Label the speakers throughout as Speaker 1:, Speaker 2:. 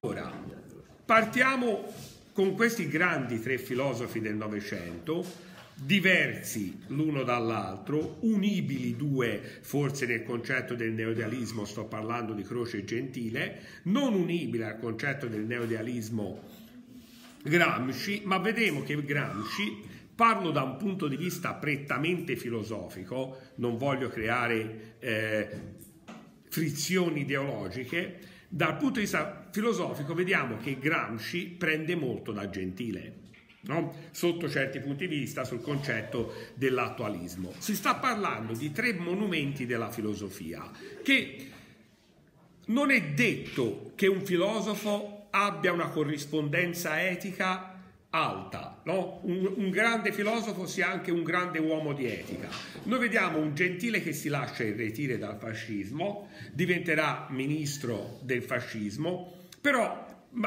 Speaker 1: Ora, partiamo con questi grandi tre filosofi del Novecento, diversi l'uno dall'altro, unibili due forse nel concetto del neoidealismo, sto parlando di Croce e Gentile, non unibili al concetto del neoidealismo Gramsci, ma vedremo che Gramsci, parlo da un punto di vista prettamente filosofico, non voglio creare eh, frizioni ideologiche, dal punto di vista filosofico vediamo che Gramsci prende molto da Gentile. No? sotto certi punti di vista sul concetto dell'attualismo. Si sta parlando di tre monumenti della filosofia che non è detto che un filosofo abbia una corrispondenza etica alta, no? un, un, grande filosofo sia anche un grande uomo di etica. Noi vediamo un gentile che si lascia irretire dal fascismo, diventerà ministro del fascismo, però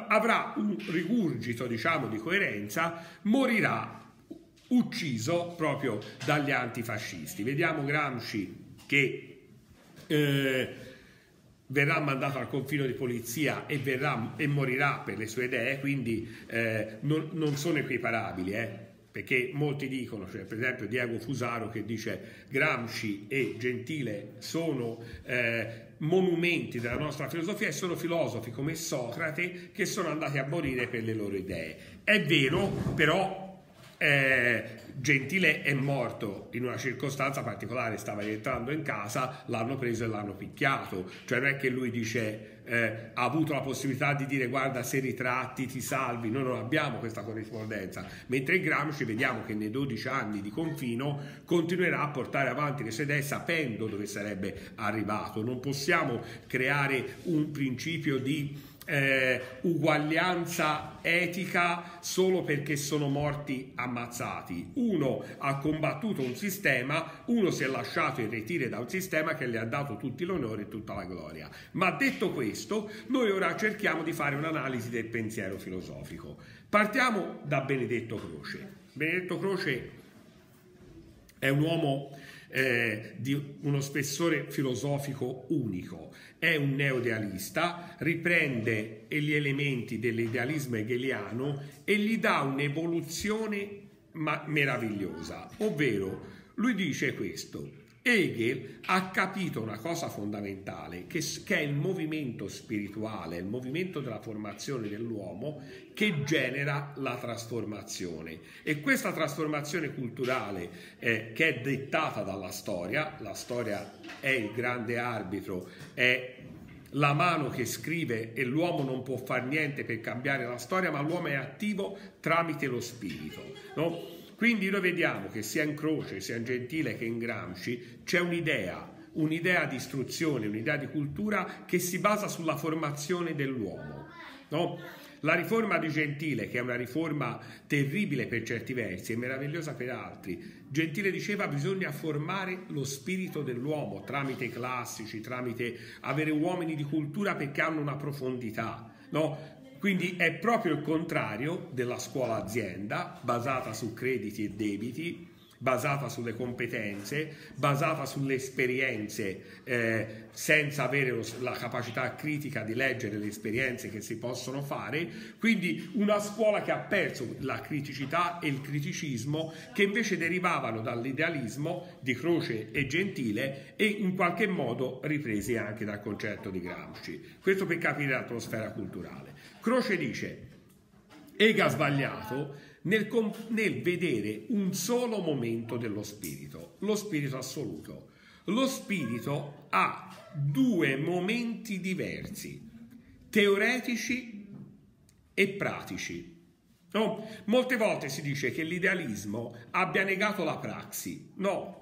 Speaker 1: avrà un rigurgito, diciamo, di coerenza, morirà ucciso proprio dagli antifascisti. Vediamo Gramsci che eh, verrà mandato al confino di polizia e, verrà, e morirà per le sue idee, quindi eh, non, non, sono equiparabili, eh, perché molti dicono, cioè, per esempio Diego Fusaro che dice Gramsci e Gentile sono eh, monumenti della nostra filosofia e sono filosofi come Socrate che sono andati a morire per le loro idee. È vero, però eh, Gentile è morto in una circostanza particolare, stava rientrando in casa, l'hanno preso e l'hanno picchiato, cioè non è che lui dice eh, ha avuto la possibilità di dire guarda se ritratti ti salvi, noi non abbiamo questa corrispondenza, mentre in Gramsci vediamo che nei 12 anni di confino continuerà a portare avanti le sue idee sapendo dove sarebbe arrivato, non possiamo creare un principio di eh, uguaglianza etica solo perché sono morti ammazzati. Uno ha combattuto un sistema, uno si è lasciato irretire da un sistema che le ha dato tutti l'onore e tutta la gloria. Ma detto questo, noi ora cerchiamo di fare un'analisi del pensiero filosofico. Partiamo da Benedetto Croce. Benedetto Croce è un uomo eh, di uno spessore filosofico unico. È un neoidealista, riprende gli elementi dell'idealismo hegeliano e gli dà un'evoluzione meravigliosa, ovvero lui dice questo, Hegel ha capito una cosa fondamentale, che, che, è il movimento spirituale, il movimento della formazione dell'uomo che genera la trasformazione. E questa trasformazione culturale eh, che è dettata dalla storia, la storia è il grande arbitro, è la mano che scrive e l'uomo non può fare niente per cambiare la storia, ma l'uomo è attivo tramite lo spirito. No? Quindi noi vediamo che sia in Croce, sia in Gentile che in Gramsci c'è un'idea, un'idea di istruzione, un'idea di cultura che si basa sulla formazione dell'uomo. No? La riforma di Gentile, che è una riforma terribile per certi versi e meravigliosa per altri, Gentile diceva bisogna formare lo spirito dell'uomo tramite classici, tramite avere uomini di cultura perché hanno una profondità. No? Quindi è proprio il contrario della scuola azienda, basata su crediti e debiti, basata sulle competenze, basata sulle esperienze, eh, senza avere lo, la capacità critica di leggere le esperienze che si possono fare. Quindi una scuola che ha perso la criticità e il criticismo che invece derivavano dall'idealismo di Croce e Gentile e in qualche modo ripresi anche dal concetto di Gramsci. Questo per capire l'atmosfera culturale. Croce dice, Ega sbagliato nel, nel vedere un solo momento dello spirito, lo spirito assoluto. Lo spirito ha due momenti diversi, teoretici e pratici. No? Molte volte si dice che l'idealismo abbia negato la praxi. No,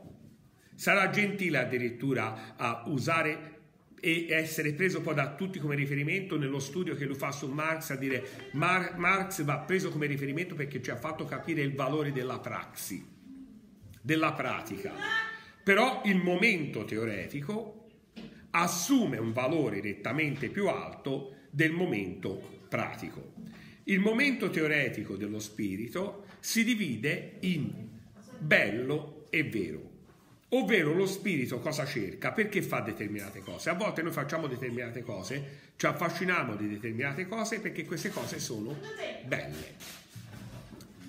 Speaker 1: sarà gentile addirittura a usare e essere preso poi da tutti come riferimento nello studio che lui fa su Marx a dire Mar- Marx va preso come riferimento perché ci ha fatto capire il valore della praxi, della pratica. Però il momento teoretico assume un valore nettamente più alto del momento pratico. Il momento teoretico dello spirito si divide in bello e vero. Ovvero lo spirito cosa cerca? Perché fa determinate cose? A volte noi facciamo determinate cose, ci affasciniamo di determinate cose perché queste cose sono belle.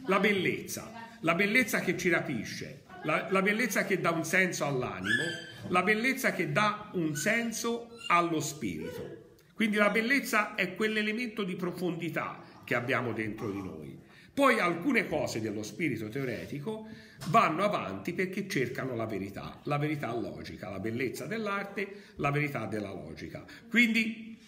Speaker 1: La bellezza, la bellezza che ci rapisce, la, la bellezza che dà un senso all'animo, la bellezza che dà un senso allo spirito. Quindi la bellezza è quell'elemento di profondità che abbiamo dentro di noi. Poi alcune cose dello spirito teoretico vanno avanti perché cercano la verità, la verità logica, la bellezza dell'arte, la verità della logica. Quindi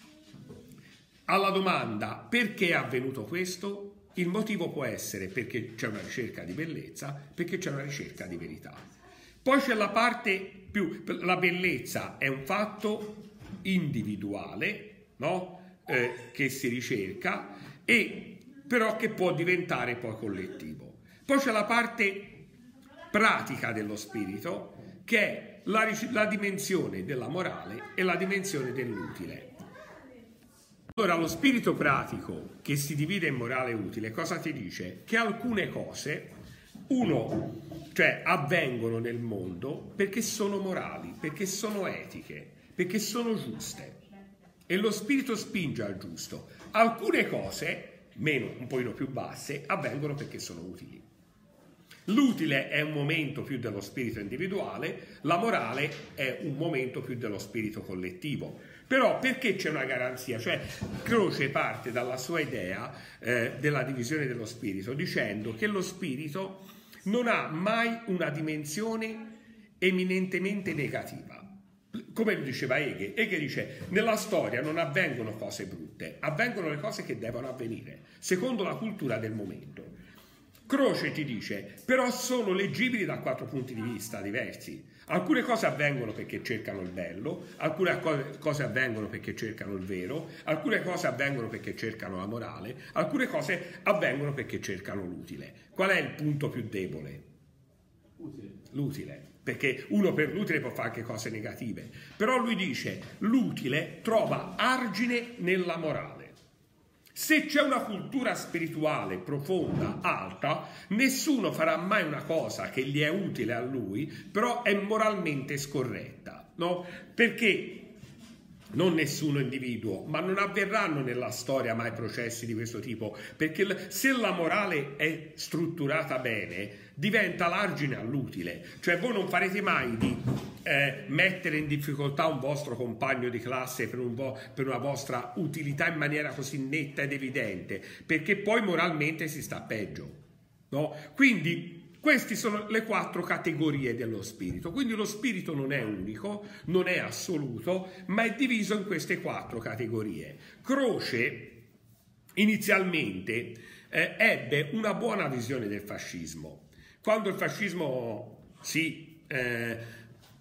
Speaker 1: alla domanda perché è avvenuto questo, il motivo può essere perché c'è una ricerca di bellezza, perché c'è una ricerca di verità. Poi c'è la parte più, la bellezza è un fatto individuale, no? eh, che si ricerca e però che può diventare poi collettivo. Poi c'è la parte pratica dello spirito, che è la, la dimensione della morale e la dimensione dell'utile. Allora, lo spirito pratico che si divide in morale e utile, cosa ti dice? Che alcune cose, uno, cioè avvengono nel mondo perché sono morali, perché sono etiche, perché sono giuste. E lo spirito spinge al giusto. Alcune cose meno, un pochino più basse, avvengono perché sono utili. L'utile è un momento più dello spirito individuale, la morale è un momento più dello spirito collettivo. Però perché c'è una garanzia? Cioè Croce parte dalla sua idea eh, della divisione dello spirito dicendo che lo spirito non ha mai una dimensione eminentemente negativa come lo diceva Hegel, Hegel dice nella storia non avvengono cose brutte, avvengono le cose che devono avvenire, secondo la cultura del momento. Croce ti dice, però sono leggibili da quattro punti di vista diversi. Alcune cose avvengono perché cercano il bello, alcune cose avvengono perché cercano il vero, alcune cose avvengono perché cercano la morale, alcune cose avvengono perché cercano l'utile. Qual è il punto più debole? Utile. L'utile perché uno per l'utile può fare anche cose negative, però lui dice l'utile trova argine nella morale. Se c'è una cultura spirituale profonda, alta, nessuno farà mai una cosa che gli è utile a lui, però è moralmente scorretta, no? Perché non nessuno individuo, ma non avverranno nella storia mai processi di questo tipo, perché se la morale è strutturata bene, diventa l'argine all'utile, cioè voi non farete mai di eh, mettere in difficoltà un vostro compagno di classe per, un vo- per una vostra utilità in maniera così netta ed evidente, perché poi moralmente si sta peggio. No? Quindi queste sono le quattro categorie dello spirito, quindi lo spirito non è unico, non è assoluto, ma è diviso in queste quattro categorie. Croce inizialmente eh, ebbe una buona visione del fascismo. Quando il fascismo si eh,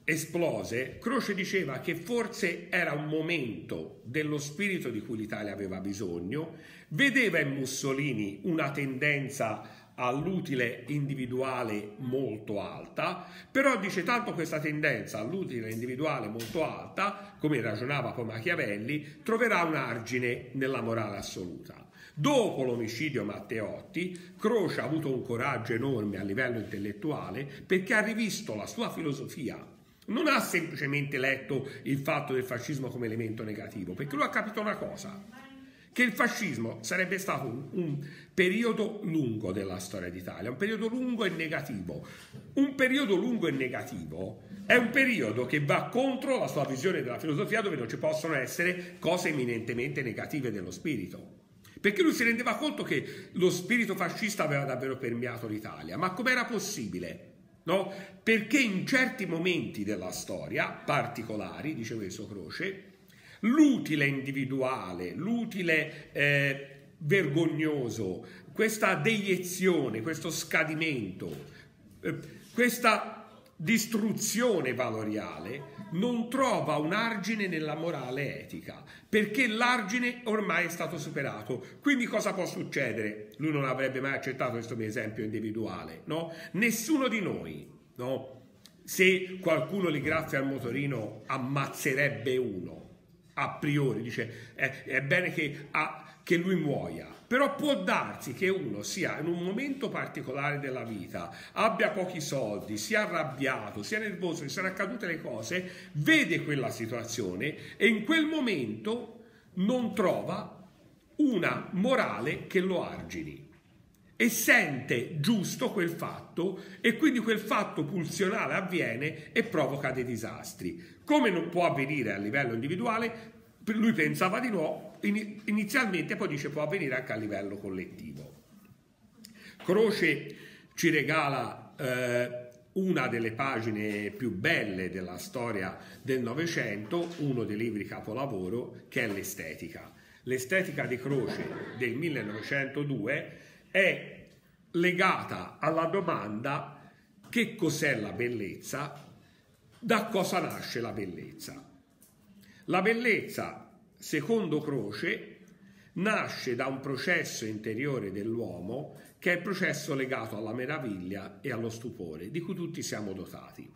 Speaker 1: esplose, Croce diceva che forse era un momento dello spirito di cui l'Italia aveva bisogno, vedeva in Mussolini una tendenza all'utile individuale molto alta, però dice tanto questa tendenza all'utile individuale molto alta, come ragionava poi Machiavelli, troverà un argine nella morale assoluta. Dopo l'omicidio Matteotti, Croce ha avuto un coraggio enorme a livello intellettuale perché ha rivisto la sua filosofia. Non ha semplicemente letto il fatto del fascismo come elemento negativo, perché lui ha capito una cosa, che il fascismo sarebbe stato un, un, periodo lungo della storia d'Italia, un periodo lungo e negativo. Un periodo lungo e negativo è un periodo che va contro la sua visione della filosofia dove non ci possono essere cose eminentemente negative dello spirito. Perché lui si rendeva conto che lo spirito fascista aveva davvero permeato l'Italia, ma com'era possibile? No? Perché in certi momenti della storia particolari, dice questo Croce, l'utile individuale, l'utile eh, vergognoso, questa deiezione, questo scadimento, eh, questa distruzione valoriale non trova un argine nella morale etica, perché l'argine ormai è stato superato. Quindi cosa può succedere? Lui non avrebbe mai accettato questo mio esempio individuale, no? Nessuno di noi, no? Se qualcuno gli graffia al motorino ammazzerebbe uno, a priori, dice è, è bene che, a, che lui muoia, però può darsi che uno sia in un momento particolare della vita, abbia pochi soldi, sia arrabbiato, sia nervoso, che siano accadute le cose, vede quella situazione e in quel momento non trova una morale che lo argini e sente giusto quel fatto e quindi quel fatto pulsionale avviene e provoca dei disastri. Come non può avvenire a livello individuale, lui pensava di no inizialmente, poi dice può avvenire anche a livello collettivo. Croce ci regala eh, una delle pagine più belle della storia del Novecento, uno dei libri capolavoro, che è l'estetica. L'estetica di Croce del 1902 è legata alla domanda che cos'è la bellezza, da cosa nasce la bellezza. La bellezza, secondo Croce, nasce da un processo interiore dell'uomo che è il processo legato alla meraviglia e allo stupore, di cui tutti siamo dotati.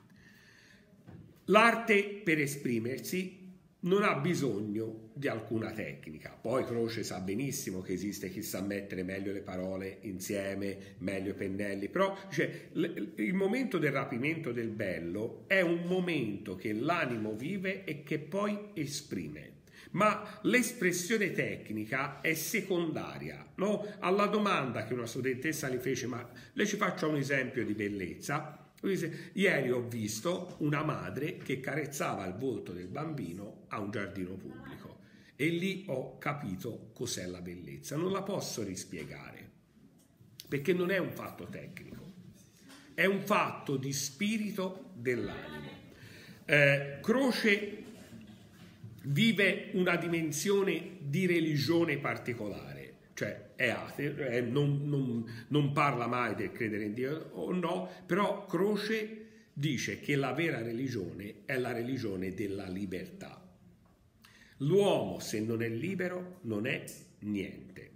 Speaker 1: L'arte per esprimersi non ha bisogno di alcuna tecnica. Poi Croce sa benissimo che esiste chi sa mettere meglio le parole insieme, meglio i pennelli, però cioè, il momento del rapimento del bello è un momento che l'animo vive e che poi esprime. Ma l'espressione tecnica è secondaria no? alla domanda che una studentessa le fece, ma le ci faccia un esempio di bellezza? Dice, ieri ho visto una madre che carezzava il volto del bambino a un giardino pubblico e lì ho capito cos'è la bellezza. Non la posso rispiegare perché non è un fatto tecnico, è un fatto di spirito dell'animo. Eh, Croce vive una dimensione di religione particolare cioè è ateo, è, non, non, non, parla mai del credere in Dio o no, però Croce dice che la vera religione è la religione della libertà. L'uomo se non è libero non è niente.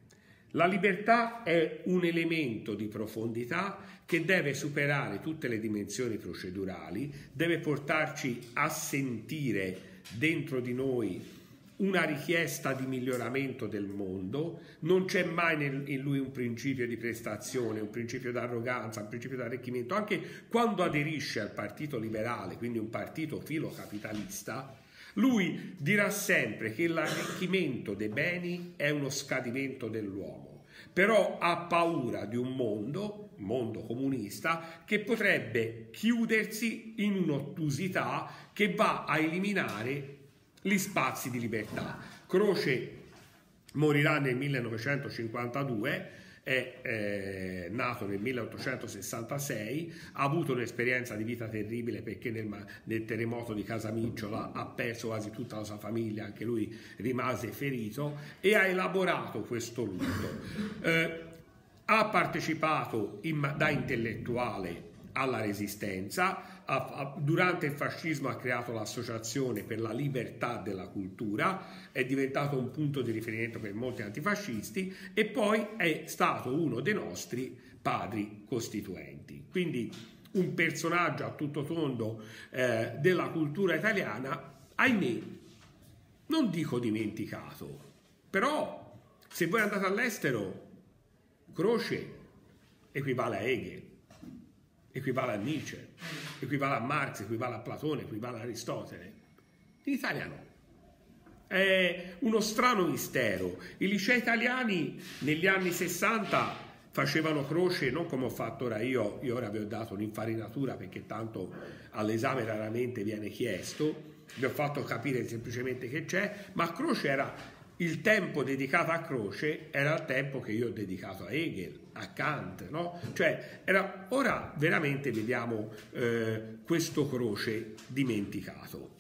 Speaker 1: La libertà è un elemento di profondità che deve superare tutte le dimensioni procedurali, deve portarci a sentire dentro di noi una richiesta di miglioramento del mondo, non c'è mai in lui un principio di prestazione, un principio di arroganza, un principio di arricchimento. Anche quando aderisce al partito liberale, quindi un partito filocapitalista, lui dirà sempre che l'arricchimento dei beni è uno scadimento dell'uomo, però ha paura di un mondo, mondo comunista, che potrebbe chiudersi in un'ottusità che va a eliminare gli spazi di libertà. Croce morirà nel 1952 è eh, nato nel 1866, ha avuto un'esperienza di vita terribile perché nel, nel, terremoto di Casamicciola ha perso quasi tutta la sua famiglia, anche lui rimase ferito e ha elaborato questo lutto. Eh, ha partecipato in, da intellettuale alla resistenza, durante il fascismo ha creato l'associazione per la libertà della cultura, è diventato un punto di riferimento per molti antifascisti e poi è stato uno dei nostri padri costituenti. Quindi un personaggio a tutto tondo eh, della cultura italiana, ahimè, non dico dimenticato, però se voi andate all'estero, Croce equivale a Hegel equivale a Nietzsche, equivale a Marx, equivale a Platone, equivale a Aristotele. In Italia no. È uno strano mistero. I licei italiani negli anni 60 facevano croce non come ho fatto ora io, io ora vi ho dato un'infarinatura perché tanto all'esame raramente viene chiesto, vi ho fatto capire semplicemente che c'è, ma croce era il tempo dedicato a Croce era il tempo che io ho dedicato a Hegel, a Kant, no? Cioè, era, ora veramente vediamo eh, questo Croce dimenticato.